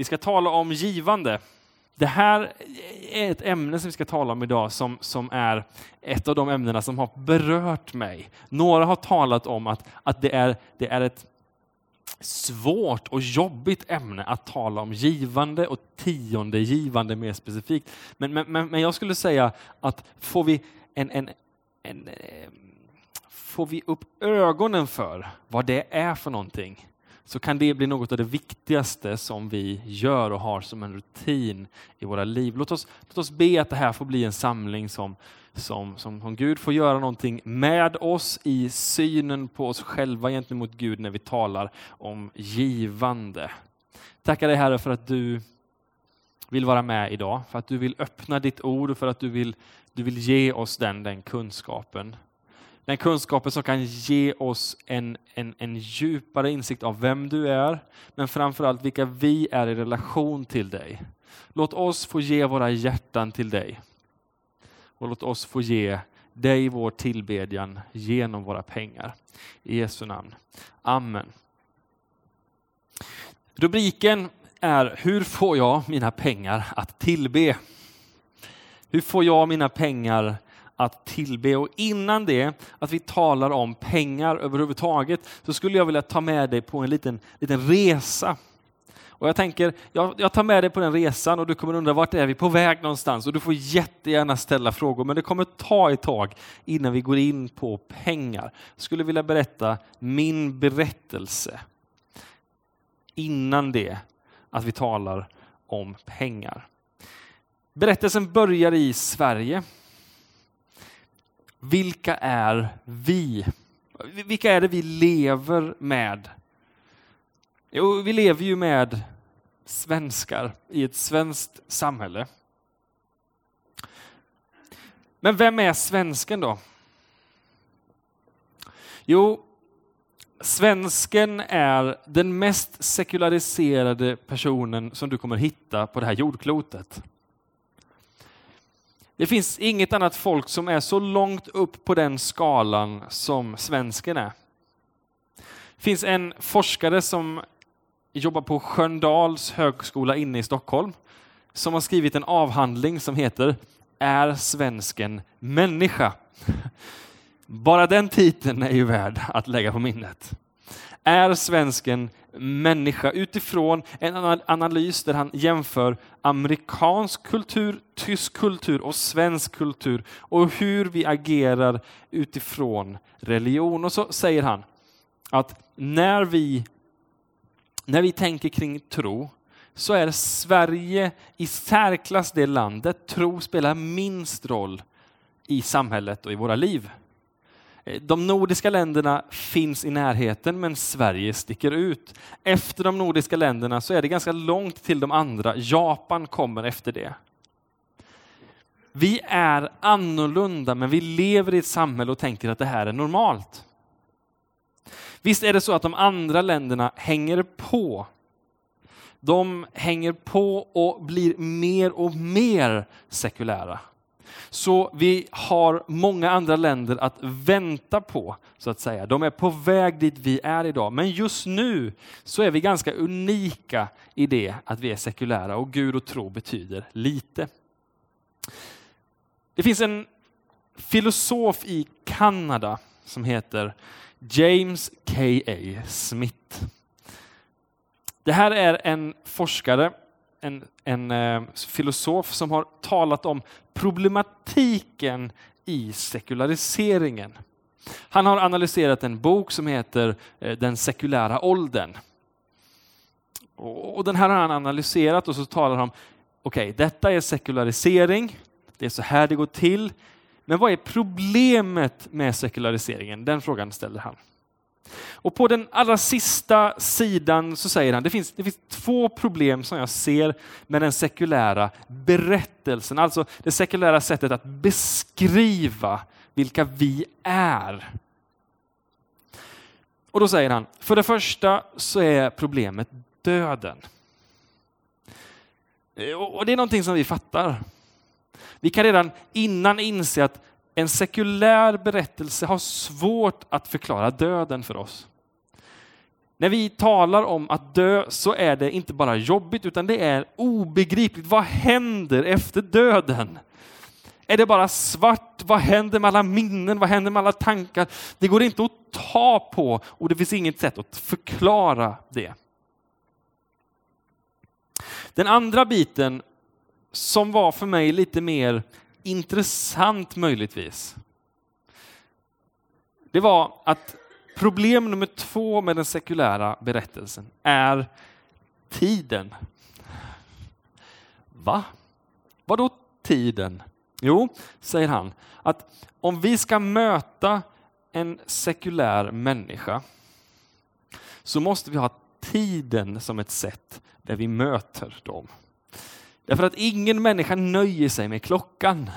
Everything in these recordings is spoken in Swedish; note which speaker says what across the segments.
Speaker 1: Vi ska tala om givande. Det här är ett ämne som vi ska tala om idag som, som är ett av de ämnena som har berört mig. Några har talat om att, att det, är, det är ett svårt och jobbigt ämne att tala om givande och tionde givande mer specifikt. Men, men, men jag skulle säga att får vi, en, en, en, eh, får vi upp ögonen för vad det är för någonting så kan det bli något av det viktigaste som vi gör och har som en rutin i våra liv. Låt oss, låt oss be att det här får bli en samling som, som, som, som Gud får göra någonting med oss i synen på oss själva gentemot Gud när vi talar om givande. Tackar dig Herre för att du vill vara med idag, för att du vill öppna ditt ord och för att du vill, du vill ge oss den, den kunskapen. Den kunskapen som kan ge oss en, en, en djupare insikt av vem du är, men framförallt vilka vi är i relation till dig. Låt oss få ge våra hjärtan till dig. Och låt oss få ge dig vår tillbedjan genom våra pengar. I Jesu namn. Amen. Rubriken är Hur får jag mina pengar att tillbe? Hur får jag mina pengar att tillbe. Och innan det, att vi talar om pengar överhuvudtaget, så skulle jag vilja ta med dig på en liten, liten resa. Och jag tänker, jag, jag tar med dig på den resan och du kommer undra vart är vi på väg någonstans? Och du får jättegärna ställa frågor, men det kommer ta ett tag innan vi går in på pengar. Jag skulle vilja berätta min berättelse innan det, att vi talar om pengar. Berättelsen börjar i Sverige vilka är vi? Vilka är det vi lever med? Jo, vi lever ju med svenskar i ett svenskt samhälle. Men vem är svensken då? Jo, svensken är den mest sekulariserade personen som du kommer hitta på det här jordklotet. Det finns inget annat folk som är så långt upp på den skalan som svensken är. Det finns en forskare som jobbar på Sköndals högskola inne i Stockholm som har skrivit en avhandling som heter Är svensken människa? Bara den titeln är ju värd att lägga på minnet. Är svensken människa utifrån en analys där han jämför amerikansk kultur, tysk kultur och svensk kultur och hur vi agerar utifrån religion. Och så säger han att när vi, när vi tänker kring tro så är Sverige i särklass det landet tro spelar minst roll i samhället och i våra liv. Eh, de nordiska länderna finns i närheten, men Sverige sticker ut. Efter de nordiska länderna så är det ganska långt till de andra. Japan kommer efter det. Vi är annorlunda, men vi lever i ett samhälle och tänker att det här är normalt. Visst är det så att de andra länderna hänger på. De hänger på och blir mer och mer sekulära. Så vi har många andra länder att vänta på, så att säga. De är på väg dit vi är idag. Men just nu så är vi ganska unika i det att vi är sekulära och Gud och tro betyder lite. Det finns en filosof i Kanada som heter James K.A. Smith. Det här är en forskare en, en eh, filosof som har talat om problematiken i sekulariseringen. Han har analyserat en bok som heter eh, Den sekulära åldern. Och, och den här har han analyserat och så talar han om, okej, okay, detta är sekularisering, det är så här det går till. Men vad är problemet med sekulariseringen? Den frågan ställer han. Och på den allra sista sidan så säger han, det finns, det finns två problem som jag ser med den sekulära berättelsen, alltså det sekulära sättet att beskriva vilka vi är. Och då säger han, för det första så är problemet döden. Eh, och det är någonting som vi fattar. Vi kan redan innan inse att en sekulär berättelse har svårt att förklara döden för oss. När vi talar om att dö så är det inte bara jobbigt utan det är obegripligt. Vad händer efter döden? Är det bara svart? Vad händer med alla minnen? Vad händer med alla tankar? Det går inte att ta på och det finns inget sätt att förklara det. Den andra biten som var för mig lite mer intressant möjligtvis. Det var att problem nummer två med den sekulära berättelsen är tiden. Va? Vadå tiden? Jo, säger han, att om vi ska möta en sekulär människa så måste vi ha tiden som ett sätt där vi möter dem. Därför att ingen människa nöjer sig med klockan.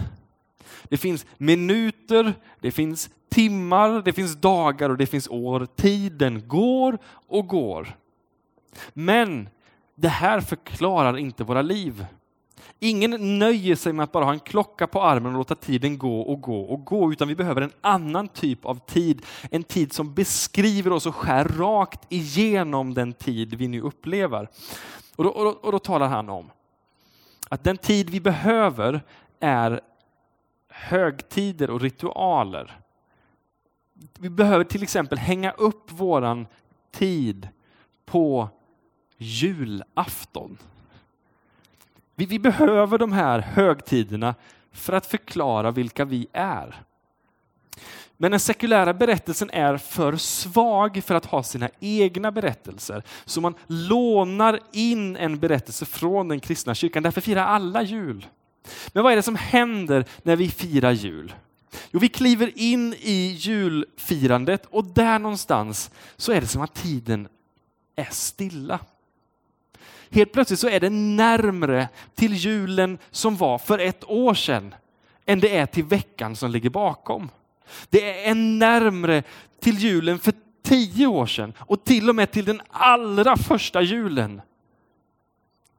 Speaker 1: Det finns minuter, det finns timmar, det finns dagar och det finns år. Tiden går och går. Men det här förklarar inte våra liv. Ingen nöjer sig med att bara ha en klocka på armen och låta tiden gå och gå och gå, utan vi behöver en annan typ av tid. En tid som beskriver oss och skär rakt igenom den tid vi nu upplever. Och då, och då, och då talar han om att den tid vi behöver är högtider och ritualer. Vi behöver till exempel hänga upp våran tid på julafton. Vi, vi behöver de här högtiderna för att förklara vilka vi är. Men den sekulära berättelsen är för svag för att ha sina egna berättelser. Så man lånar in en berättelse från den kristna kyrkan. Därför firar alla jul. Men vad är det som händer när vi firar jul? Jo, vi kliver in i julfirandet och där någonstans så är det som att tiden är stilla. Helt plötsligt så är det närmre till julen som var för ett år sedan än det är till veckan som ligger bakom. Det är närmre till julen för tio år sedan och till och med till den allra första julen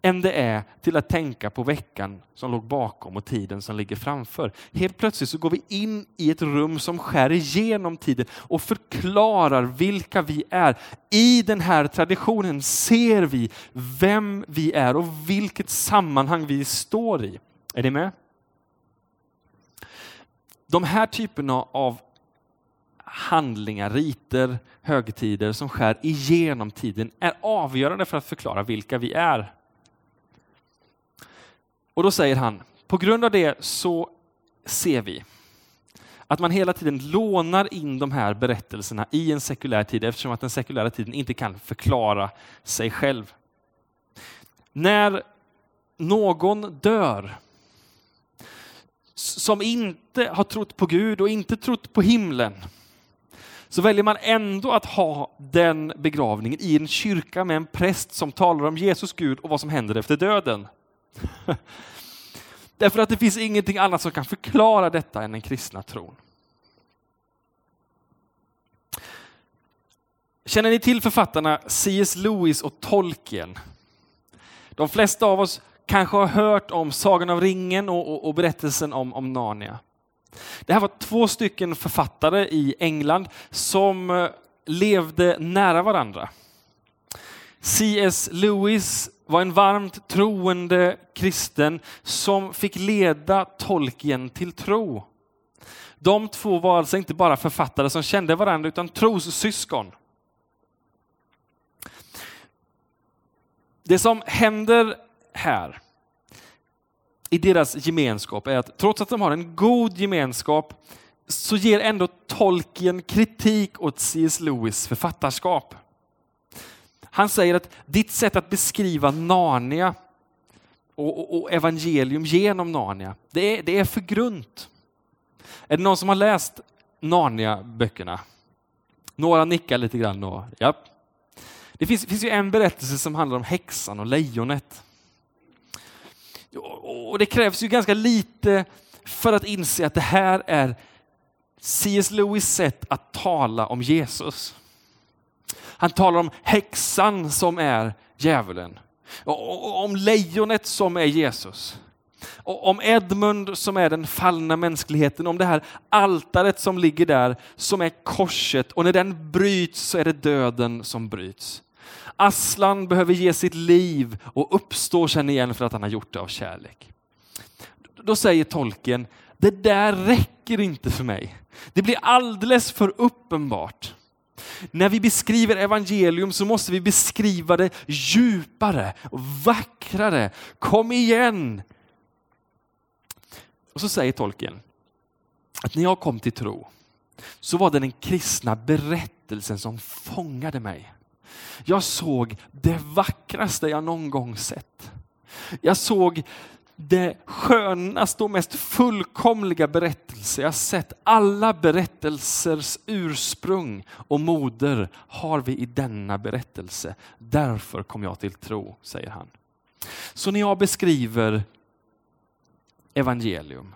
Speaker 1: än det är till att tänka på veckan som låg bakom och tiden som ligger framför. Helt plötsligt så går vi in i ett rum som skär igenom tiden och förklarar vilka vi är. I den här traditionen ser vi vem vi är och vilket sammanhang vi står i. Är ni med? De här typerna av handlingar, riter, högtider som skär igenom tiden är avgörande för att förklara vilka vi är. Och då säger han, på grund av det så ser vi att man hela tiden lånar in de här berättelserna i en sekulär tid eftersom att den sekulära tiden inte kan förklara sig själv. När någon dör som inte har trott på Gud och inte trott på himlen så väljer man ändå att ha den begravningen i en kyrka med en präst som talar om Jesus Gud och vad som händer efter döden. Därför att det finns ingenting annat som kan förklara detta än den kristna tron. Känner ni till författarna C.S. Lewis och Tolkien? De flesta av oss kanske har hört om Sagan av ringen och, och, och berättelsen om, om Narnia. Det här var två stycken författare i England som eh, levde nära varandra. C.S. Lewis var en varmt troende kristen som fick leda Tolkien till tro. De två var alltså inte bara författare som kände varandra utan trossyskon. Det som händer här i deras gemenskap är att trots att de har en god gemenskap så ger ändå Tolkien kritik åt C.S. Lewis författarskap. Han säger att ditt sätt att beskriva Narnia och, och, och evangelium genom Narnia, det är, det är för grunt. Är det någon som har läst Narnia-böckerna? Några nickar lite grann. Och, ja. Det finns, finns ju en berättelse som handlar om häxan och lejonet. Och det krävs ju ganska lite för att inse att det här är C.S. Lewis sätt att tala om Jesus. Han talar om häxan som är djävulen. Och om lejonet som är Jesus. Och om Edmund som är den fallna mänskligheten, om det här altaret som ligger där som är korset och när den bryts så är det döden som bryts. Aslan behöver ge sitt liv och uppstår sen igen för att han har gjort det av kärlek. Då säger tolken, det där räcker inte för mig. Det blir alldeles för uppenbart. När vi beskriver evangelium så måste vi beskriva det djupare och vackrare. Kom igen! Och så säger tolken att när jag kom till tro så var det den kristna berättelsen som fångade mig. Jag såg det vackraste jag någon gång sett. Jag såg det skönaste och mest fullkomliga berättelse jag sett. Alla berättelsers ursprung och moder har vi i denna berättelse. Därför kom jag till tro, säger han. Så när jag beskriver evangelium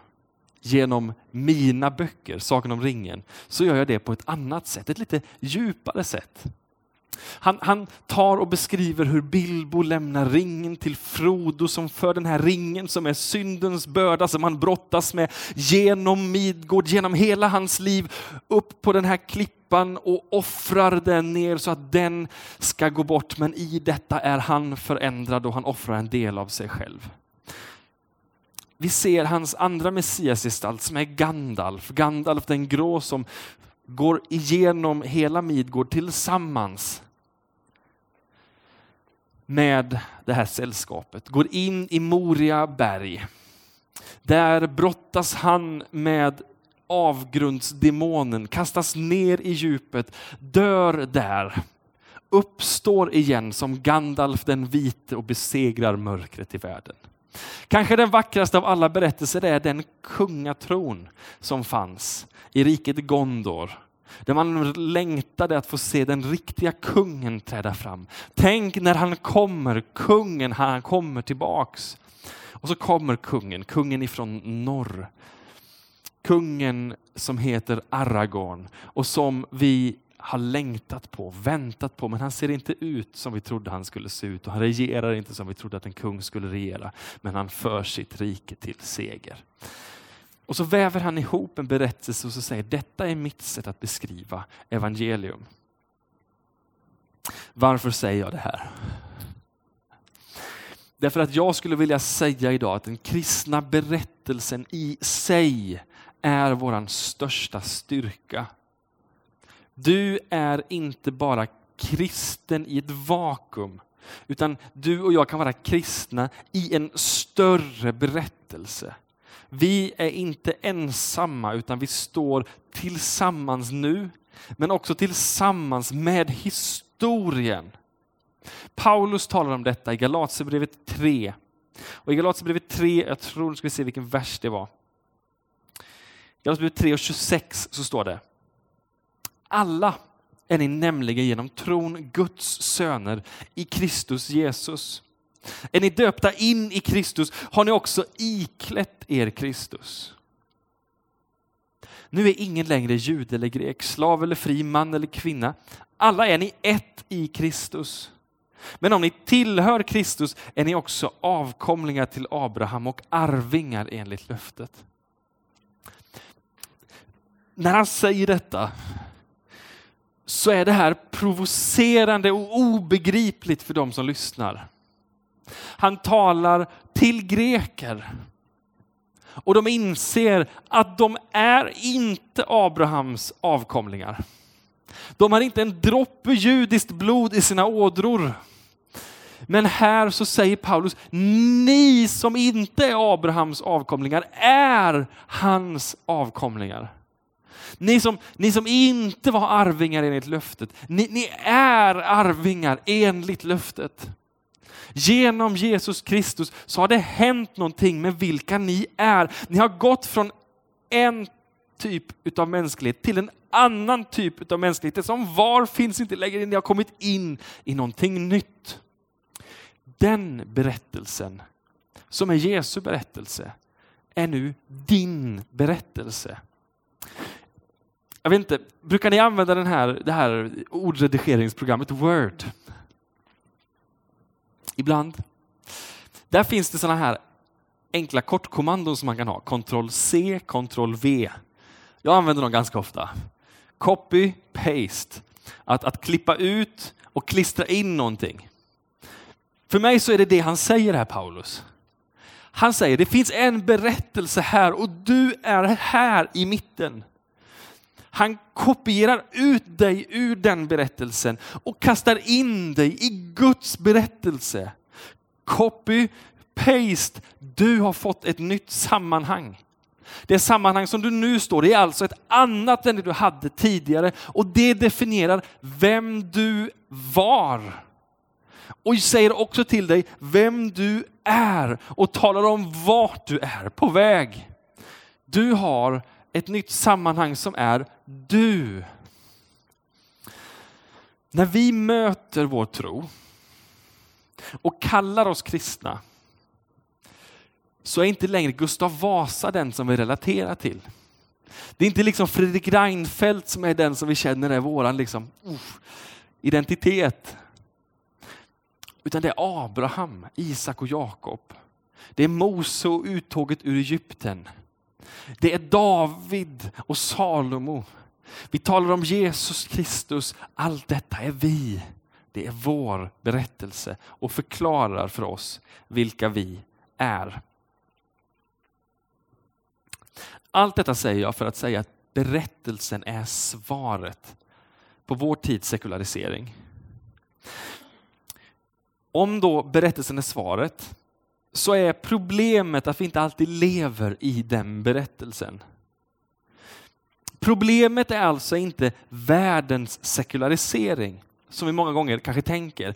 Speaker 1: genom mina böcker, Sagan om ringen, så gör jag det på ett annat sätt, ett lite djupare sätt. Han, han, tar och beskriver hur Bilbo lämnar ringen till Frodo som för den här ringen som är syndens börda som han brottas med genom Midgård, genom hela hans liv, upp på den här klippan och offrar den ner så att den ska gå bort. Men i detta är han förändrad och han offrar en del av sig själv. Vi ser hans andra messiasgestalt som är Gandalf, Gandalf den grå som går igenom hela Midgård tillsammans med det här sällskapet, går in i Moria berg. Där brottas han med avgrundsdemonen, kastas ner i djupet, dör där, uppstår igen som Gandalf den vite och besegrar mörkret i världen. Kanske den vackraste av alla berättelser är den kungatron som fanns i riket Gondor där man längtade att få se den riktiga kungen träda fram. Tänk när han kommer, kungen, han kommer tillbaks. Och så kommer kungen, kungen ifrån norr. Kungen som heter Aragorn och som vi har längtat på, väntat på, men han ser inte ut som vi trodde han skulle se ut och han regerar inte som vi trodde att en kung skulle regera. Men han för sitt rike till seger. Och så väver han ihop en berättelse och så säger detta är mitt sätt att beskriva evangelium. Varför säger jag det här? Därför att jag skulle vilja säga idag att den kristna berättelsen i sig är våran största styrka. Du är inte bara kristen i ett vakuum, utan du och jag kan vara kristna i en större berättelse. Vi är inte ensamma utan vi står tillsammans nu, men också tillsammans med historien. Paulus talar om detta i Galaterbrevet 3. Och I Galaterbrevet 3, jag tror, nu ska vi se vilken vers det var. Galaterbrevet 3 och 26 så står det. Alla är ni nämligen genom tron Guds söner i Kristus Jesus. Är ni döpta in i Kristus har ni också iklätt er Kristus. Nu är ingen längre jude eller grek, slav eller fri, man eller kvinna. Alla är ni ett i Kristus. Men om ni tillhör Kristus är ni också avkomlingar till Abraham och arvingar enligt löftet. När han säger detta så är det här provocerande och obegripligt för de som lyssnar. Han talar till greker. Och de inser att de är inte Abrahams avkomlingar. De har inte en droppe judiskt blod i sina ådror. Men här så säger Paulus, ni som inte är Abrahams avkomlingar är hans avkomlingar. Ni som, ni som inte var arvingar enligt löftet, ni, ni är arvingar enligt löftet. Genom Jesus Kristus så har det hänt någonting med vilka ni är. Ni har gått från en typ av mänsklighet till en annan typ av mänsklighet. Det som var finns inte längre. Ni har kommit in i någonting nytt. Den berättelsen, som är Jesu berättelse, är nu din berättelse. Jag vet inte, brukar ni använda den här, det här ordredigeringsprogrammet Word? Ibland. Där finns det sådana här enkla kortkommandon som man kan ha. Ctrl C, Ctrl V. Jag använder dem ganska ofta. Copy, paste. Att, att klippa ut och klistra in någonting. För mig så är det det han säger här, Paulus. Han säger det finns en berättelse här och du är här i mitten. Han kopierar ut dig ur den berättelsen och kastar in dig i Guds berättelse. Copy, paste, du har fått ett nytt sammanhang. Det sammanhang som du nu står i är alltså ett annat än det du hade tidigare och det definierar vem du var. Och säger också till dig vem du är och talar om vart du är på väg. Du har ett nytt sammanhang som är du. När vi möter vår tro och kallar oss kristna så är inte längre Gustav Vasa den som vi relaterar till. Det är inte liksom Fredrik Reinfeldt som är den som vi känner är vår liksom, uh, identitet. Utan det är Abraham, Isak och Jakob. Det är Mose och uttåget ur Egypten. Det är David och Salomo. Vi talar om Jesus Kristus. Allt detta är vi. Det är vår berättelse och förklarar för oss vilka vi är. Allt detta säger jag för att säga att berättelsen är svaret på vår tids sekularisering. Om då berättelsen är svaret så är problemet att vi inte alltid lever i den berättelsen. Problemet är alltså inte världens sekularisering, som vi många gånger kanske tänker.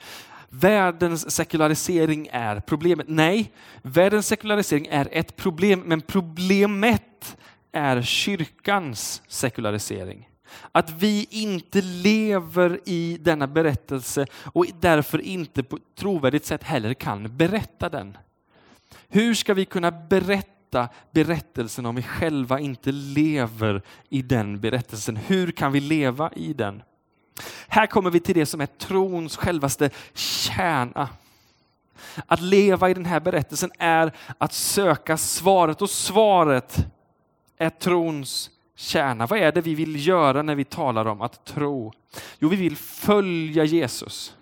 Speaker 1: Världens sekularisering är problemet. Nej, världens sekularisering är ett problem, men problemet är kyrkans sekularisering. Att vi inte lever i denna berättelse och därför inte på ett trovärdigt sätt heller kan berätta den. Hur ska vi kunna berätta berättelsen om vi själva inte lever i den berättelsen? Hur kan vi leva i den? Här kommer vi till det som är trons självaste kärna. Att leva i den här berättelsen är att söka svaret och svaret är trons kärna. Vad är det vi vill göra när vi talar om att tro? Jo, vi vill följa Jesus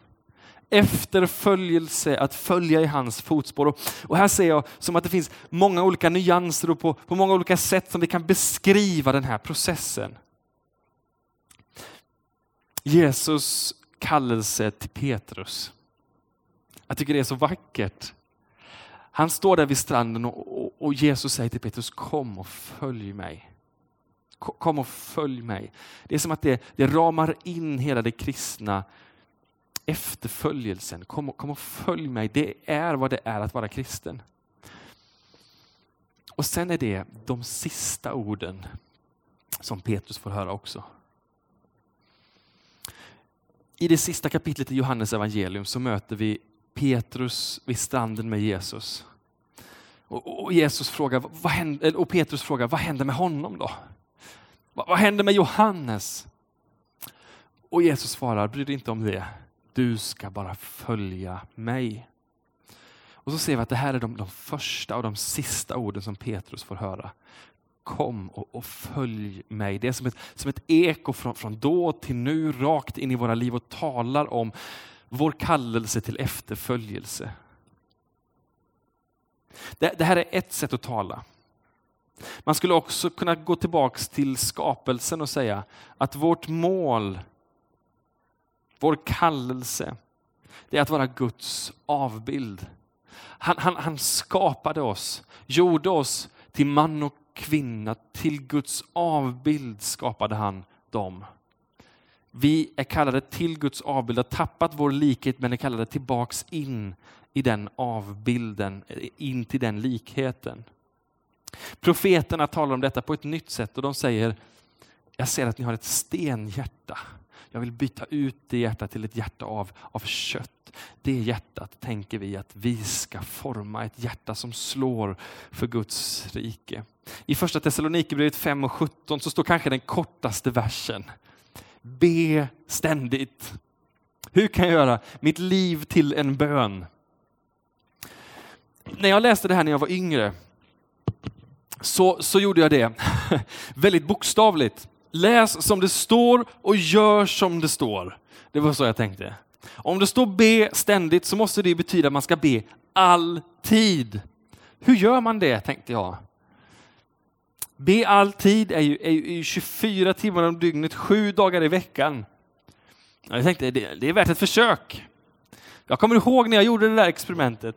Speaker 1: efterföljelse, att följa i hans fotspår. Och, och, här ser jag som att det finns många olika nyanser och på, på många olika sätt som vi kan beskriva den här processen. Jesus kallelse till Petrus. Jag tycker det är så vackert. Han står där vid stranden och, och, och Jesus säger till Petrus, kom och följ mig. Kom och följ mig. Det är som att det, det ramar in hela det kristna efterföljelsen. Kom, kom och följ mig. Det är vad det är att vara kristen. Och sen är det de sista orden som Petrus får höra också. I det sista kapitlet i Johannes evangelium så möter vi Petrus vid stranden med Jesus. Och, Jesus frågar, vad händer, och Petrus frågar, vad händer med honom då? Vad, vad händer med Johannes? Och Jesus svarar, bry dig inte om det. Du ska bara följa mig. Och så ser vi att det här är de, de första och de sista orden som Petrus får höra. Kom och, och, följ mig. Det är som ett, som ett eko från, från då till nu, rakt in i våra liv och talar om vår kallelse till efterföljelse. Det, det här är ett sätt att tala. Man skulle också kunna gå tillbaks till skapelsen och säga att vårt mål vår kallelse, det är att vara Guds avbild. Han, han, han skapade oss, gjorde oss till man och kvinna, till Guds avbild skapade han dem. Vi är kallade till Guds avbild, har tappat vår likhet men är kallade tillbaks in i den avbilden, in till den likheten. Profeterna talar om detta på ett nytt sätt och de säger, jag ser att ni har ett stenhjärta jag vill byta ut det hjärtat till ett hjärta av, av kött. Det hjärtat tänker vi att vi ska forma, ett hjärta som slår för Guds rike. I första Thessalonikerbrevet 5 och 17 så står kanske den kortaste versen. Be ständigt. Hur kan jag göra mitt liv till en bön? när jag läste det här när jag var yngre så, så gjorde jag det väldigt bokstavligt. Läs som det står och gör som det står. Det var så jag tänkte. Om det står be ständigt så måste det betyda att man ska be alltid. Hur gör man det, tänkte jag. Be alltid är ju, är ju 24 timmar om dygnet, sju dagar i veckan. Jag tänkte det, det är värt ett försök. Jag kommer ihåg när jag gjorde det där experimentet.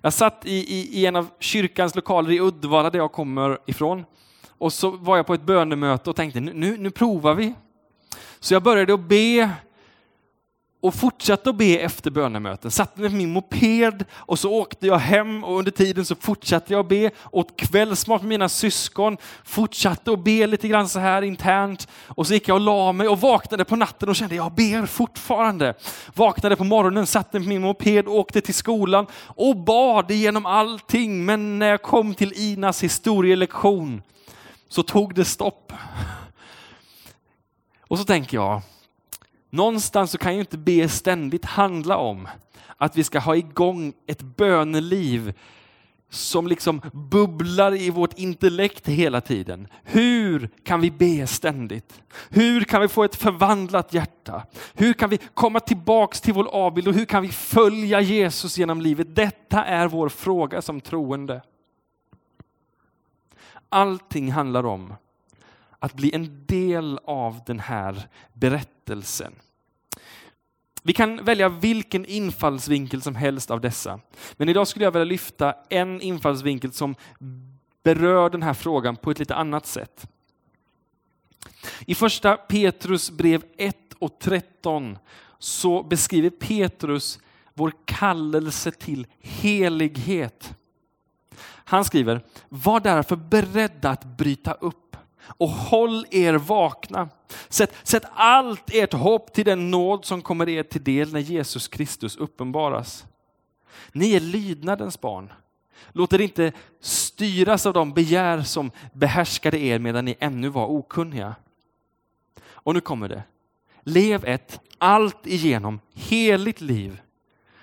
Speaker 1: Jag satt i, i, i en av kyrkans lokaler i Uddevalla där jag kommer ifrån. Och så var jag på ett bönemöte och tänkte nu, nu provar vi. Så jag började att be och fortsatte att be efter bönemöten. Satte mig på min moped och så åkte jag hem och under tiden så fortsatte jag att be. Åt kvällsmat med mina syskon, fortsatte att be lite grann så här internt. Och så gick jag och la mig och vaknade på natten och kände jag ber fortfarande. Vaknade på morgonen, satte mig på min moped, åkte till skolan och bad igenom allting. Men när jag kom till Inas historielektion så tog det stopp. Och så tänker jag, Någonstans så kan ju inte be ständigt handla om att vi ska ha igång ett böneliv som liksom bubblar i vårt intellekt hela tiden. Hur kan vi be ständigt? Hur kan vi få ett förvandlat hjärta? Hur kan vi komma tillbaks till vår avbild och hur kan vi följa Jesus genom livet? Detta är vår fråga som troende. Allting handlar om att bli en del av den här berättelsen. Vi kan välja vilken infallsvinkel som helst av dessa. Men idag skulle jag vilja lyfta en infallsvinkel som berör den här frågan på ett lite annat sätt. I första Petrus brev 1 och 13 så beskriver Petrus vår kallelse till helighet. Han skriver, var därför beredda att bryta upp och håll er vakna. Sätt, sätt allt ert hopp till den nåd som kommer er till del när Jesus Kristus uppenbaras. Ni är lydnadens barn. Låt er inte styras av de begär som behärskade er medan ni ännu var okunniga. Och nu kommer det. Lev ett allt igenom heligt liv,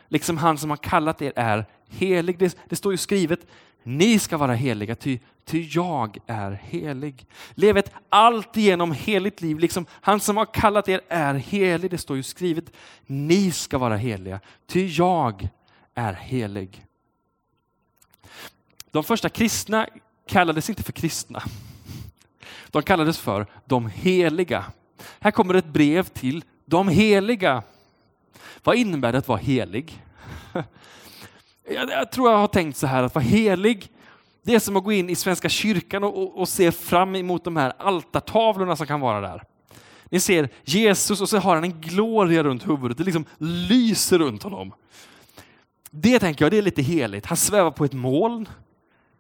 Speaker 1: liksom han som har kallat er är helig. Det, det står ju skrivet, ni ska vara heliga, ty, ty jag är helig. Lev ett alltigenom heligt liv, liksom han som har kallat er är helig. Det står ju skrivet, ni ska vara heliga, ty jag är helig. De första kristna kallades inte för kristna. De kallades för de heliga. Här kommer ett brev till de heliga. Vad innebär det att vara helig? Jag, jag, tror jag har tänkt så här att vara helig, det är som att gå in i Svenska kyrkan och, och, och se fram emot de här altartavlorna som kan vara där. Ni ser Jesus och så har han en gloria runt huvudet, det liksom lyser runt honom. Det tänker jag, det är lite heligt. Han svävar på ett moln,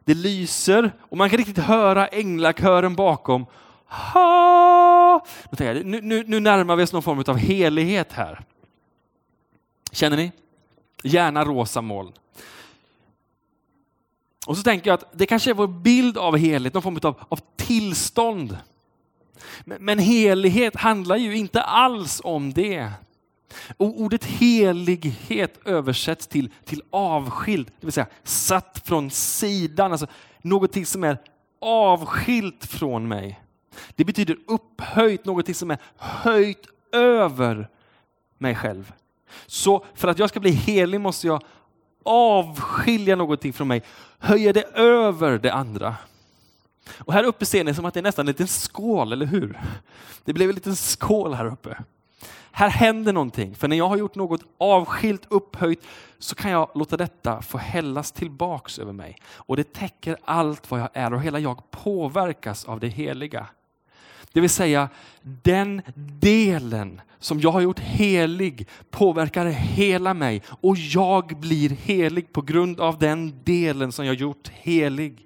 Speaker 1: det lyser och man kan riktigt höra änglakören bakom. Ha! Jag, nu, nu, nu närmar vi oss någon form av helighet här. Känner ni? Gärna rosa moln. Och så tänker jag att det kanske är vår bild av helighet, någon form av, av tillstånd. Men, men helighet handlar ju inte alls om det. Och ordet helighet översätts till, till avskild, det vill säga satt från sidan, alltså någonting som är avskilt från mig. Det betyder upphöjt, någonting som är höjt över mig själv. Så för att jag ska bli helig måste jag avskilja någonting från mig, höja det över det andra. Och här uppe ser ni som att det är nästan en liten skål, eller hur? Det blev en liten skål här uppe. Här händer någonting, för när jag har gjort något avskilt, upphöjt, så kan jag låta detta få hällas tillbaks över mig. Och det täcker allt vad jag är och hela jag påverkas av det heliga. Det vill säga, den delen som jag har gjort helig påverkar hela mig och jag blir helig på grund av den delen som jag gjort helig.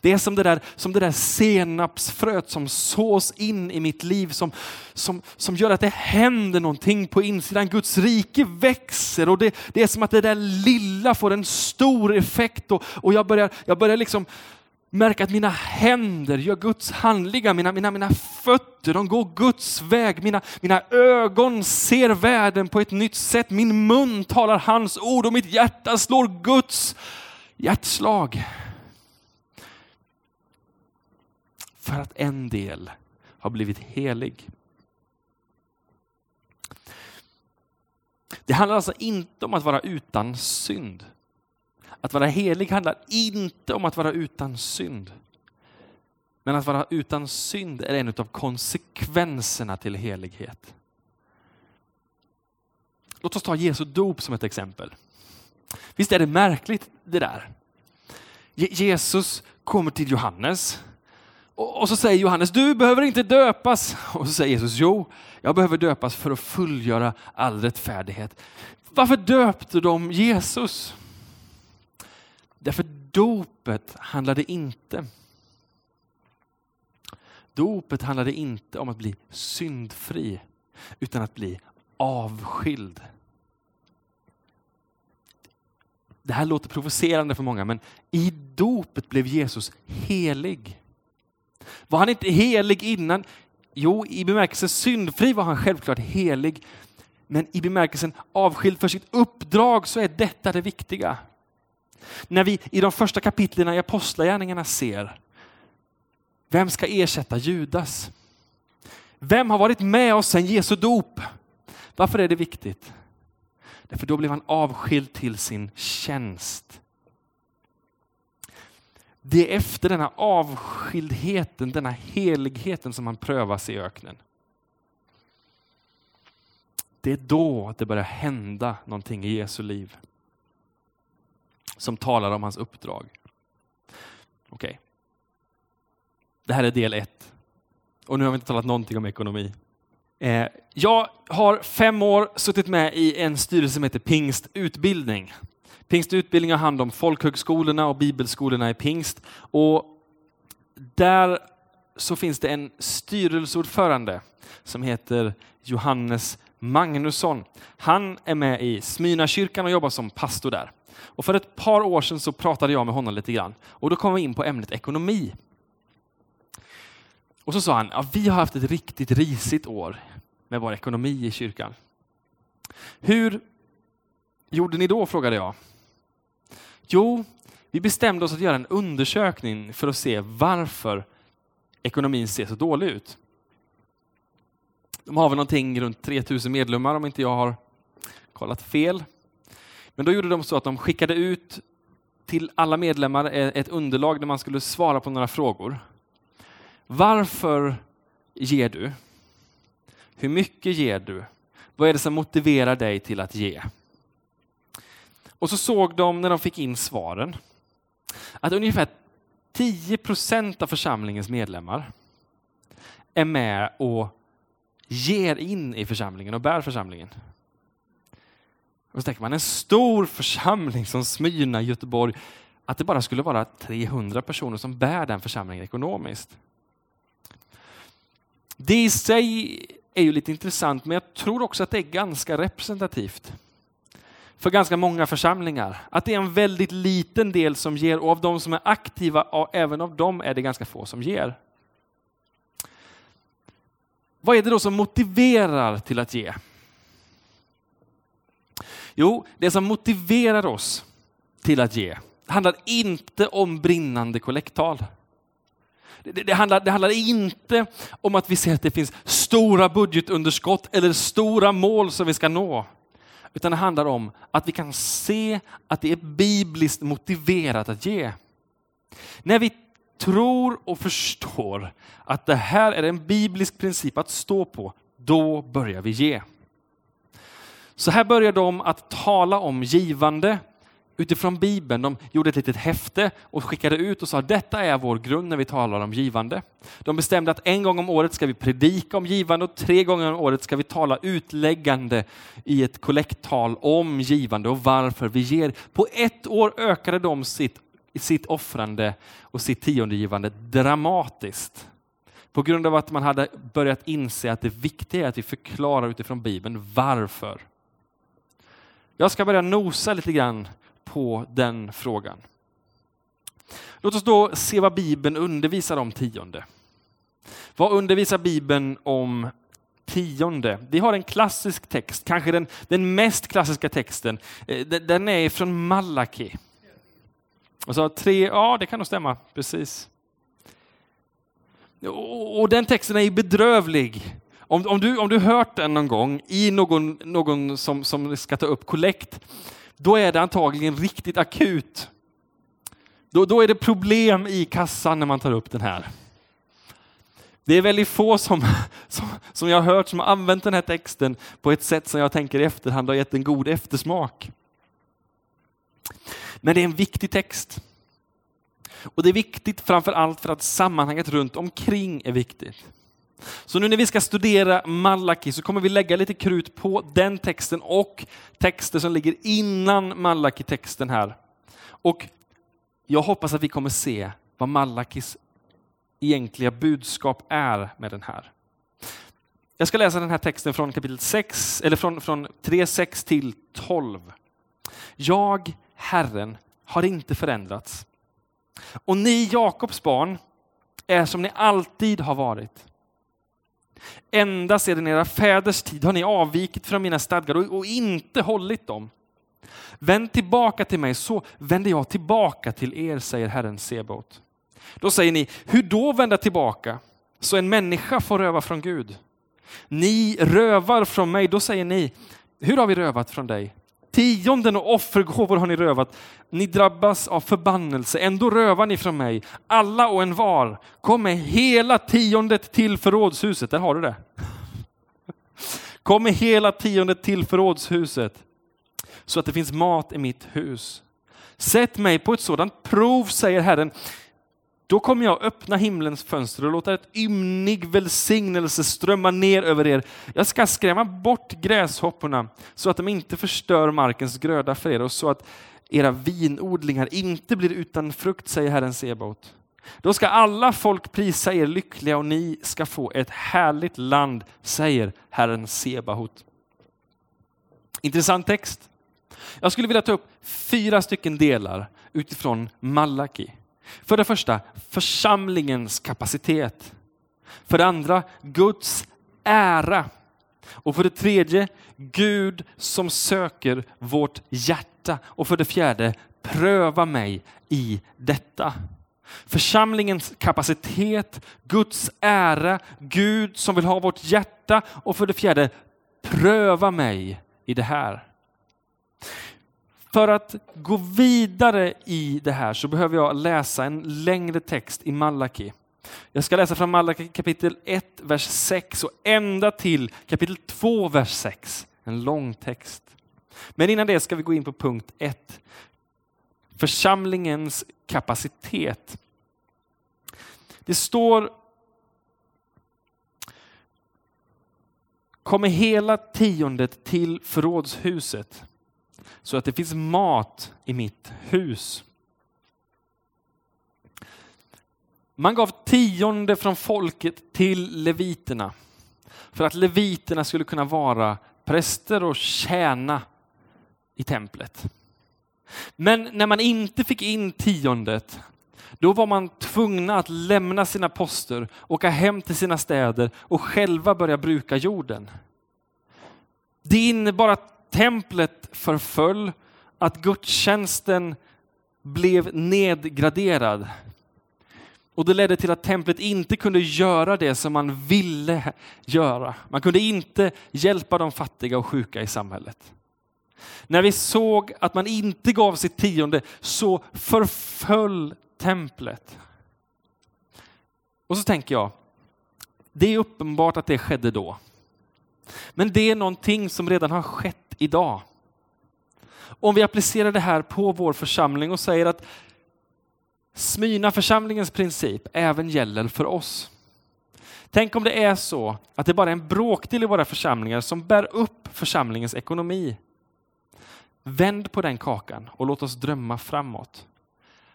Speaker 1: Det är som det där, som det där senapsfröet som sås in i mitt liv som, som, som gör att det händer någonting på insidan. Guds rike växer och det, det är som att det där lilla får en stor effekt och, och jag börjar, jag börjar liksom märka att mina händer gör Guds handlingar, mina, mina, mina fötter de går Guds väg, mina, mina ögon ser världen på ett nytt sätt, min mun talar hans ord och mitt hjärta slår Guds hjärtslag. För att en del har blivit helig. Det handlar alltså inte om att vara utan synd. Att vara helig handlar inte om att vara utan synd. Men att vara utan synd är en av konsekvenserna till helighet. Låt oss ta Jesu dop som ett exempel. Visst är det märkligt det där? Jesus kommer till Johannes och så säger Johannes, du behöver inte döpas. Och så säger Jesus, jo, jag behöver döpas för att fullgöra all rättfärdighet. Varför döpte de Jesus? Därför dopet handlade inte Dopet handlade inte om att bli syndfri, utan att bli avskild. Det här låter provocerande för många, men i dopet blev Jesus helig. Var han inte helig innan? Jo, i bemärkelsen syndfri var han självklart helig. Men i bemärkelsen avskild för sitt uppdrag så är detta det viktiga. När vi i de första kapitlen i Apostlagärningarna ser vem ska ersätta Judas? Vem har varit med oss sedan Jesu dop? Varför är det viktigt? Därför då blev han avskild till sin tjänst. Det är efter denna avskildheten, denna heligheten som han prövas i öknen. Det är då det börjar hända någonting i Jesu liv. Som talar om hans uppdrag. Okej. Okay. Det här är del ett. Och nu har vi inte talat någonting om ekonomi. Eh, jag har fem år suttit med i en styrelse som heter Pingst utbildning. Pingst utbildning har hand om folkhögskolorna och bibelskolorna i Pingst. Och där så finns det en styrelseordförande som heter Johannes Magnusson. Han är med i Smyna kyrkan och jobbar som pastor där. Och för ett par år sedan så pratade jag med honom lite grann och då kom vi in på ämnet ekonomi. Och så sa han, ja, vi har haft ett riktigt risigt år med vår ekonomi i kyrkan. Hur gjorde ni då, frågade jag. Jo, vi bestämde oss att göra en undersökning för att se varför ekonomin ser så dålig ut. De har väl någonting runt 3000 medlemmar om inte jag har kollat fel. Men då gjorde de så att de skickade ut till alla medlemmar e- ett underlag där man skulle svara på några frågor. Varför ger du? Hur mycket ger du? Vad är det som motiverar dig till att ge? Och så såg de när de fick in svaren att ungefär 10 procent av församlingens medlemmar är med och ger in i församlingen och bär församlingen. Och så tänker man, en stor församling som Smyrna i Göteborg, att det bara skulle vara 300 personer som bär den församlingen ekonomiskt. Det i sig är ju lite intressant, men jag tror också att det är ganska representativt för ganska många församlingar. Att det är en väldigt liten del som ger och av de som är aktiva, även av dem är det ganska få som ger. Vad är det då som motiverar till att ge? Jo, det som motiverar oss till att ge handlar inte om brinnande kollekttal. Det, det, handlar, det handlar inte om att vi ser att det finns stora budgetunderskott eller stora mål som vi ska nå. Utan det handlar om att vi kan se att det är bibliskt motiverat att ge. När vi tror och förstår att det här är en biblisk princip att stå på, då börjar vi ge. Så här börjar de att tala om givande utifrån Bibeln. De gjorde ett litet häfte och skickade ut och sa detta är vår grund när vi talar om givande. De bestämde att en gång om året ska vi predika om givande och tre gånger om året ska vi tala utläggande i ett kollekttal om givande och varför vi ger. På ett år ökade de sitt, sitt offrande och sitt tiondegivande dramatiskt. På grund av att man hade börjat inse att det viktiga är att vi förklarar utifrån Bibeln varför. Jag ska börja nosa lite grann på den frågan. Låt oss då se vad Bibeln undervisar om tionde. Vad undervisar Bibeln om tionde? Vi har en klassisk text, kanske den, den mest klassiska texten. Eh, den är från Malaki. Och så tre, ja det kan nog stämma, precis. Och, och den texten är bedrövlig. Om, om, du, om du hört den någon gång i någon, någon som, som ska ta upp kollekt, då är det antagligen riktigt akut. Då, då är det problem i kassan när man tar upp den här. Det är väldigt få som, som, som jag har hört som har använt den här texten på ett sätt som jag tänker i efterhand har gett en god eftersmak. Men det är en viktig text. Och det är viktigt framför allt för att sammanhanget runt omkring är viktigt. Så nu när vi ska studera Malaki så kommer vi lägga lite krut på den texten och texter som ligger innan Malaki-texten här. Och jag hoppas att vi kommer se vad Malakis egentliga budskap är med den här. Jag ska läsa den här texten från kapitel 6, eller från, från 3, 6 till 12. Jag, Herren, har inte förändrats. Och ni, Jakobs barn, är som ni alltid har varit. Ända sedan era fäders tid har ni avvikit från mina stadgar och, och inte hållit dem. Vänd tillbaka till mig så vänder jag tillbaka till er, säger Herren Sebot. Då säger ni, hur då vända tillbaka? Så en människa får röva från Gud. Ni rövar från mig, då säger ni, hur har vi rövat från dig? Tionden och offergåvor har ni rövat. Ni drabbas av förbannelse, ändå rövar ni från mig. Alla och en var. Kom med hela tiondet till förrådshuset. Där har du det. Kom med hela tiondet till förrådshuset så att det finns mat i mitt hus. Sätt mig på ett sådant prov, säger Herren, då kommer jag öppna himlens fönster och låta ett ymnig välsignelse strömma ner över er. Jag ska skrämma bort gräshopporna så att de inte förstör markens gröda för er och så att era vinodlingar inte blir utan frukt, säger Herren Sebaot. Då ska alla folk prisa er lyckliga och ni ska få ett härligt land, säger Herren Sebaot. Intressant text. Jag skulle vilja ta upp fyra stycken delar utifrån Malaki. För det första, församlingens kapacitet. För det andra, Guds ära. Och för det tredje, Gud som söker vårt hjärta. Och för det fjärde, pröva mig i detta. Församlingens kapacitet, Guds ära, Gud som vill ha vårt hjärta och för det fjärde, pröva mig i det här. För att gå vidare i det här så behöver jag läsa en längre text i Malaki. Jag ska läsa från Malaki kapitel 1, vers 6 och ända till kapitel 2, vers 6. En lång text. Men innan det ska vi gå in på punkt 1. Församlingens kapacitet. Det står kommer hela tiondet till förrådshuset så att det finns mat i mitt hus. Man gav tionde från folket till leviterna för att leviterna skulle kunna vara präster och tjäna i templet. Men när man inte fick in tiondet, då var man tvungna att lämna sina poster, åka hem till sina städer och själva börja bruka jorden. Det innebar att templet förföll, att gudstjänsten blev nedgraderad. Och det ledde till att templet inte kunde göra det som man ville göra. Man kunde inte hjälpa de fattiga och sjuka i samhället. När vi såg att man inte gav sitt tionde så förföll templet. Och så tänker jag, det är uppenbart att det skedde då. Men det är någonting som redan har skett idag. Om vi applicerar det här på vår församling och säger att Smyna församlingens princip även gäller för oss. Tänk om det är så att det bara är en bråkdel i våra församlingar som bär upp församlingens ekonomi. Vänd på den kakan och låt oss drömma framåt.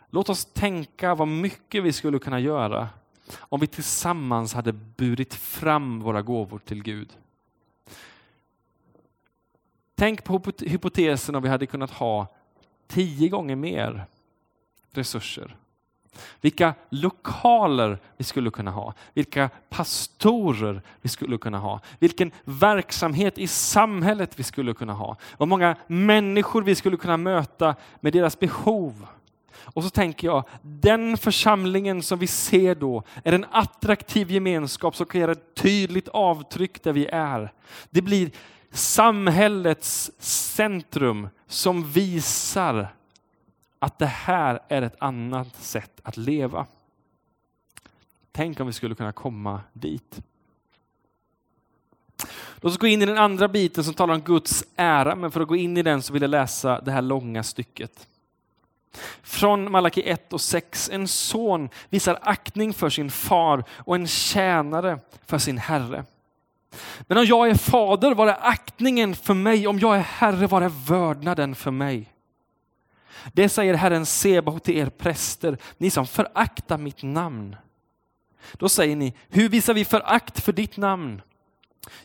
Speaker 1: Låt oss tänka vad mycket vi skulle kunna göra om vi tillsammans hade burit fram våra gåvor till Gud. Tänk på hypotesen om vi hade kunnat ha tio gånger mer resurser. Vilka lokaler vi skulle kunna ha, vilka pastorer vi skulle kunna ha, vilken verksamhet i samhället vi skulle kunna ha, vad många människor vi skulle kunna möta med deras behov. Och så tänker jag, den församlingen som vi ser då är en attraktiv gemenskap som kan göra ett tydligt avtryck där vi är. Det blir samhällets centrum som visar att det här är ett annat sätt att leva. Tänk om vi skulle kunna komma dit. Låt oss gå in i den andra biten som talar om Guds ära, men för att gå in i den så vill jag läsa det här långa stycket. Från Malaki 1 och 6. En son visar aktning för sin far och en tjänare för sin herre. Men om jag är fader var det aktningen för mig, om jag är herre var det vördnaden för mig. Det säger Herren Sebaot till er präster, ni som föraktar mitt namn. Då säger ni, hur visar vi förakt för ditt namn?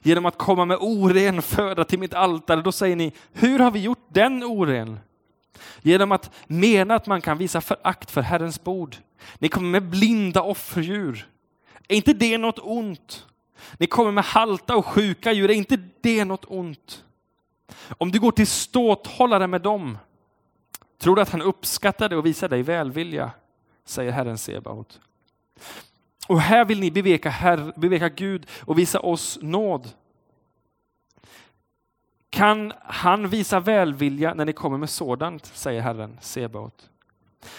Speaker 1: Genom att komma med oren föda till mitt altare. Då säger ni, hur har vi gjort den oren? Genom att mena att man kan visa förakt för Herrens bord. Ni kommer med blinda offerdjur. Är inte det något ont? Ni kommer med halta och sjuka djur. Är inte det något ont? Om du går till ståthållare med dem, tror du att han uppskattar det och visar dig välvilja? Säger Herren Sebaot. Och här vill ni beveka, Herr, beveka Gud och visa oss nåd. Kan han visa välvilja när ni kommer med sådant, säger Herren Sebaot.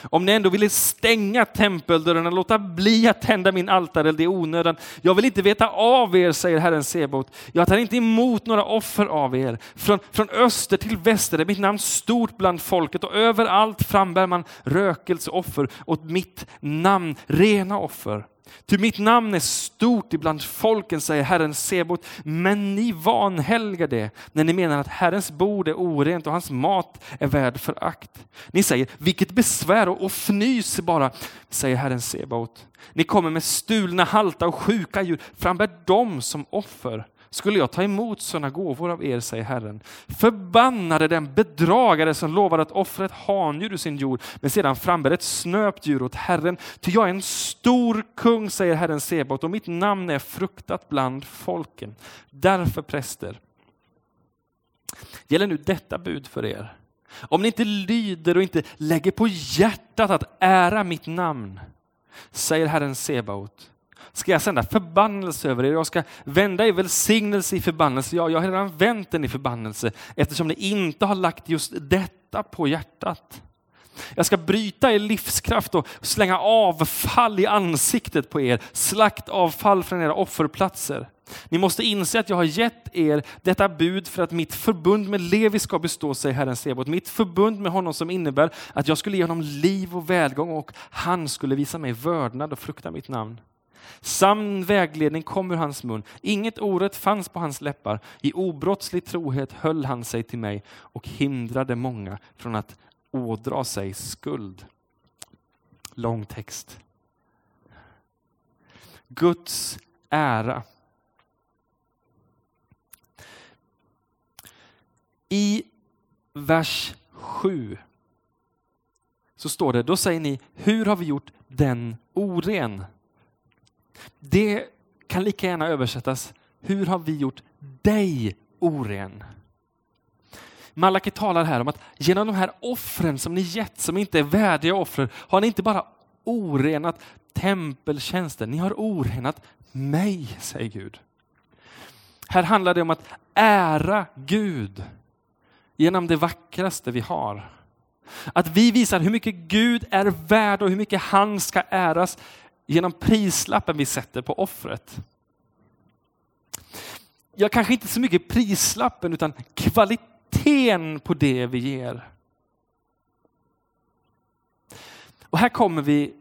Speaker 1: Om ni ändå ville stänga tempeldörren och låta bli att tända min altareld i onödan. Jag vill inte veta av er, säger Herren Sebot. Jag tar inte emot några offer av er. Från, från öster till väster är mitt namn stort bland folket och överallt frambär man rökelseoffer åt mitt namn, rena offer. Ty mitt namn är stort ibland folken, säger Herren Sebot, men ni vanhelgar det när ni menar att Herrens bord är orent och hans mat är värd förakt. Ni säger, vilket besvär och, och fnys bara, säger Herren Sebot. Ni kommer med stulna, halta och sjuka djur, frambär dem som offer skulle jag ta emot sådana gåvor av er, säger Herren. Förbannade den bedragare som lovade att offra ett handjur ur sin jord, men sedan frambär ett snöpt djur åt Herren. Ty jag är en stor kung, säger Herren Sebot, och mitt namn är fruktat bland folken. Därför präster, gäller nu detta bud för er. Om ni inte lyder och inte lägger på hjärtat att ära mitt namn, säger Herren Sebaot, ska jag sända förbannelse över er. Jag ska vända er välsignelse i förbannelse. Ja, jag har redan vänt den i förbannelse eftersom ni inte har lagt just detta på hjärtat. Jag ska bryta er livskraft och slänga avfall i ansiktet på er, slaktavfall från era offerplatser. Ni måste inse att jag har gett er detta bud för att mitt förbund med Levi ska bestå, säger Herren Sebot. Mitt förbund med honom som innebär att jag skulle ge honom liv och välgång och han skulle visa mig vördnad och frukta mitt namn. Sann vägledning kom ur hans mun. Inget orätt fanns på hans läppar. I obrottslig trohet höll han sig till mig och hindrade många från att ådra sig skuld. Lång text. Guds ära. I vers 7 så står det, då säger ni, hur har vi gjort den oren? Det kan lika gärna översättas, hur har vi gjort dig oren? Malaki talar här om att genom de här offren som ni gett, som inte är värdiga offer, har ni inte bara orenat tempeltjänsten, ni har orenat mig, säger Gud. Här handlar det om att ära Gud genom det vackraste vi har. Att vi visar hur mycket Gud är värd och hur mycket han ska äras genom prislappen vi sätter på offret. Ja, kanske inte så mycket prislappen utan kvaliteten på det vi ger. Och här kommer vi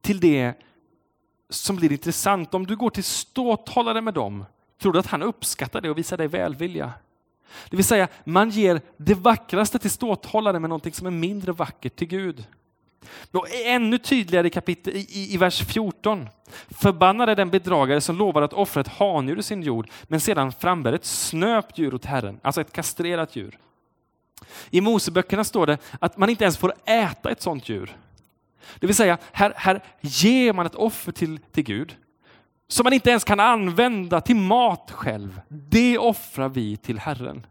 Speaker 1: till det som blir intressant. Om du går till ståthållare med dem, tror du att han uppskattar det och visar dig välvilja? Det vill säga, man ger det vackraste till ståthållare med någonting som är mindre vackert till Gud. Och ännu tydligare i, kapitel, i, i vers 14. Förbannad är den bedragare som lovar att offra ett handjur i sin jord, men sedan frambär ett snöpt djur åt Herren, alltså ett kastrerat djur. I Moseböckerna står det att man inte ens får äta ett sådant djur. Det vill säga, här, här ger man ett offer till, till Gud som man inte ens kan använda till mat själv. Det offrar vi till Herren.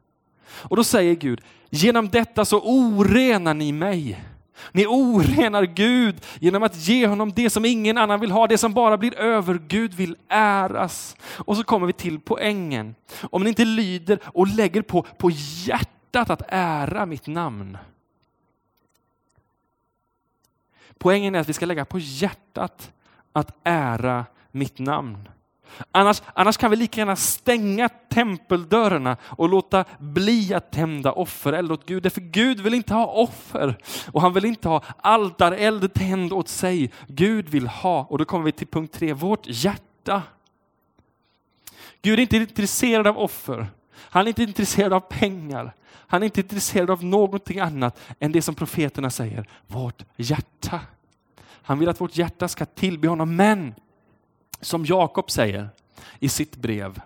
Speaker 1: Och då säger Gud, genom detta så orenar ni mig ni orenar Gud genom att ge honom det som ingen annan vill ha, det som bara blir över. Gud vill äras. Och så kommer vi till poängen. Om ni inte lyder och lägger på, på hjärtat att ära mitt namn. Poängen är att vi ska lägga på hjärtat att ära mitt namn. Annars, annars kan vi lika gärna stänga tempeldörrarna och låta bli att tända offereld åt Gud. Därför Gud vill inte ha offer och han vill inte ha altareld tänd åt sig. Gud vill ha, och då kommer vi till punkt tre, vårt hjärta. Gud är inte intresserad av offer. Han är inte intresserad av pengar. Han är inte intresserad av någonting annat än det som profeterna säger, vårt hjärta. Han vill att vårt hjärta ska tillbe honom, men som Jakob säger i sitt brev.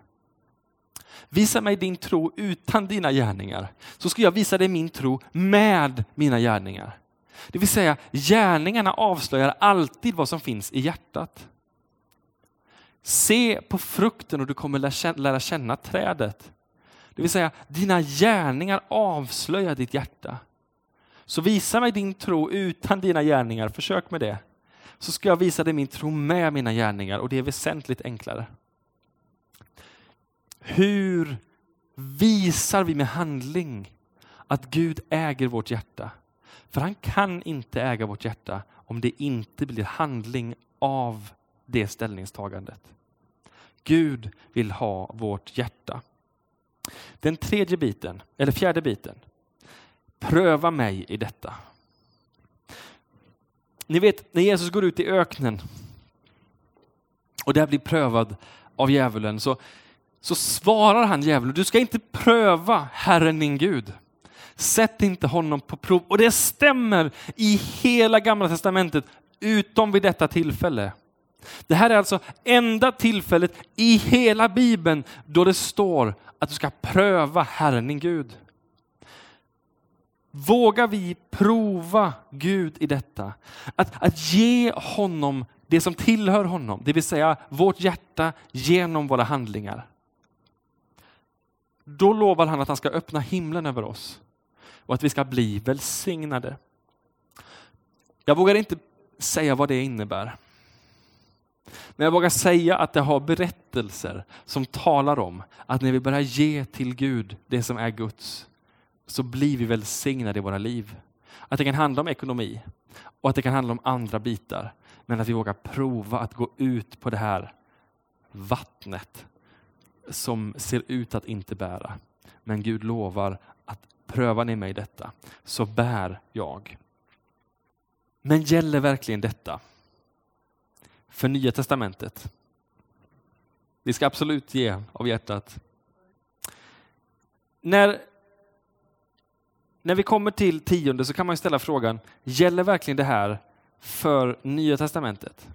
Speaker 1: Visa mig din tro utan dina gärningar, så ska jag visa dig min tro med mina gärningar. Det vill säga, gärningarna avslöjar alltid vad som finns i hjärtat. Se på frukten och du kommer lära känna trädet. Det vill säga, dina gärningar avslöjar ditt hjärta. Så visa mig din tro utan dina gärningar, försök med det så ska jag visa dig min tro med mina gärningar och det är väsentligt enklare. Hur visar vi med handling att Gud äger vårt hjärta? För han kan inte äga vårt hjärta om det inte blir handling av det ställningstagandet. Gud vill ha vårt hjärta. Den tredje biten, eller fjärde biten. Pröva mig i detta. Ni vet när Jesus går ut i öknen och där blir prövad av djävulen så, så svarar han djävulen, du ska inte pröva Herren din Gud. Sätt inte honom på prov. Och det stämmer i hela gamla testamentet utom vid detta tillfälle. Det här är alltså enda tillfället i hela bibeln då det står att du ska pröva Herren din Gud. Vågar vi prova Gud i detta? Att, att ge honom det som tillhör honom, det vill säga vårt hjärta genom våra handlingar. Då lovar han att han ska öppna himlen över oss och att vi ska bli välsignade. Jag vågar inte säga vad det innebär. Men jag vågar säga att det har berättelser som talar om att när vi börjar ge till Gud det som är Guds, så blir vi välsignade i våra liv. Att det kan handla om ekonomi och att det kan handla om andra bitar. Men att vi vågar prova att gå ut på det här vattnet som ser ut att inte bära. Men Gud lovar att prövar ni mig detta så bär jag. Men gäller verkligen detta för Nya Testamentet? Vi ska absolut ge av hjärtat. När när vi kommer till tionde så kan man ställa frågan, gäller verkligen det här för Nya Testamentet?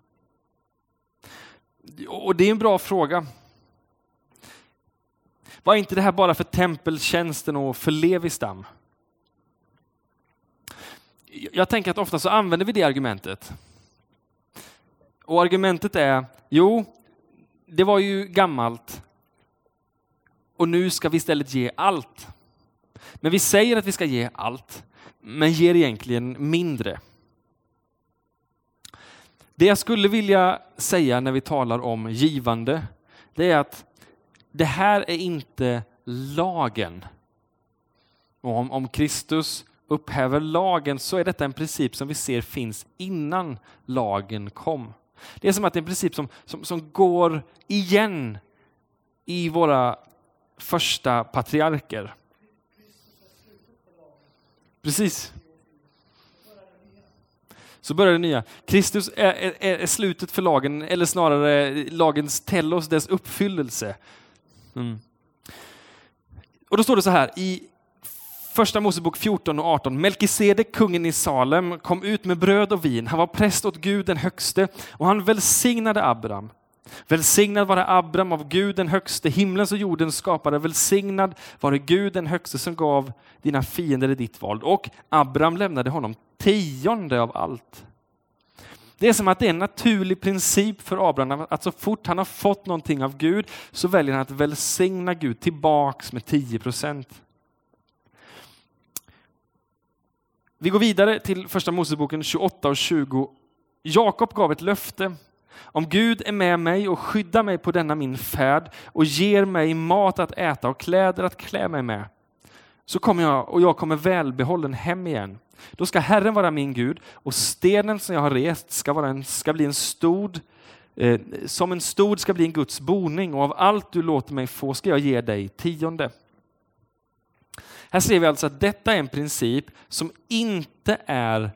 Speaker 1: Och det är en bra fråga. Var inte det här bara för tempeltjänsten och för Levistam? Jag tänker att ofta så använder vi det argumentet. Och argumentet är, jo, det var ju gammalt och nu ska vi istället ge allt. Men vi säger att vi ska ge allt, men ger egentligen mindre. Det jag skulle vilja säga när vi talar om givande, det är att det här är inte lagen. Och om, om Kristus upphäver lagen så är detta en princip som vi ser finns innan lagen kom. Det är som att det är en princip som, som, som går igen i våra första patriarker. Precis. Så börjar det nya. Kristus är, är, är, slutet för lagen, eller snarare lagens tellos, dess uppfyllelse. Mm. Och då står det så här i Första Mosebok 14 och 18. Melkisedek, kungen i Salem, kom ut med bröd och vin. Han var präst åt Gud den högste och han välsignade Abraham. Välsignad vare Abraham av Gud den högste, himlens och jordens skapare. Välsignad vare Gud den högste som gav dina fiender i ditt våld. Och Abraham lämnade honom tionde av allt. Det är som att det är en naturlig princip för Abraham att så fort han har fått någonting av Gud så väljer han att välsigna Gud tillbaks med 10 procent. Vi går vidare till första Moseboken 28 och 20. Jakob gav ett löfte. Om Gud är med mig och skyddar mig på denna min färd och ger mig mat att äta och kläder att klä mig med, så kommer jag och jag kommer välbehållen hem igen. Då ska Herren vara min Gud och stenen som jag har rest ska, vara en, ska bli en stod eh, som en stod ska bli en Guds boning och av allt du låter mig få ska jag ge dig tionde. Här ser vi alltså att detta är en princip som inte är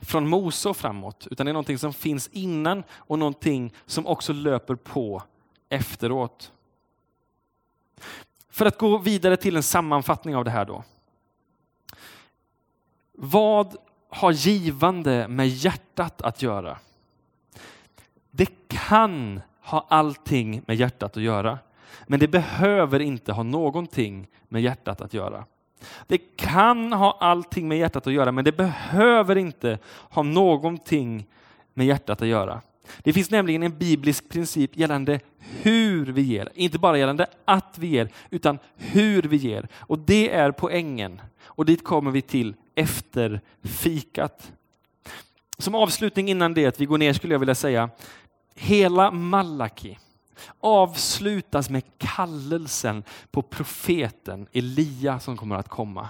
Speaker 1: från Mose och framåt, utan det är någonting som finns innan och någonting som också löper på efteråt. För att gå vidare till en sammanfattning av det här då. Vad har givande med hjärtat att göra? Det kan ha allting med hjärtat att göra, men det behöver inte ha någonting med hjärtat att göra. Det kan ha allting med hjärtat att göra, men det behöver inte ha någonting med hjärtat att göra. Det finns nämligen en biblisk princip gällande hur vi ger, inte bara gällande att vi ger, utan hur vi ger. Och det är poängen. Och dit kommer vi till efter fikat. Som avslutning innan det att vi går ner skulle jag vilja säga, hela Malaki avslutas med kallelsen på profeten Elia som kommer att komma.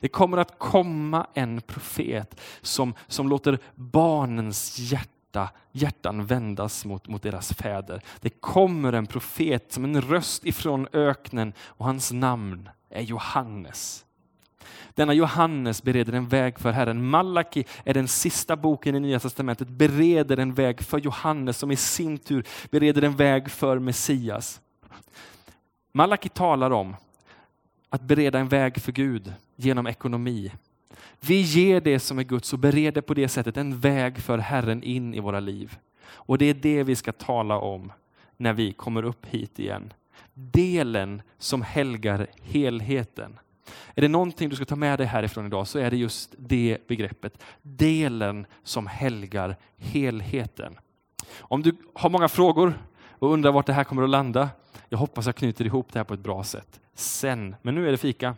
Speaker 1: Det kommer att komma en profet som, som låter barnens hjärta, hjärtan vändas mot, mot deras fäder. Det kommer en profet som en röst ifrån öknen och hans namn är Johannes. Denna Johannes bereder en väg för Herren. Malaki är den sista boken i Nya Testamentet, bereder en väg för Johannes som i sin tur bereder en väg för Messias. Malaki talar om att bereda en väg för Gud genom ekonomi. Vi ger det som är Guds och bereder på det sättet en väg för Herren in i våra liv. Och det är det vi ska tala om när vi kommer upp hit igen. Delen som helgar helheten. Är det någonting du ska ta med dig härifrån idag så är det just det begreppet. Delen som helgar helheten. Om du har många frågor och undrar vart det här kommer att landa, jag hoppas jag knyter ihop det här på ett bra sätt sen. Men nu är det fika.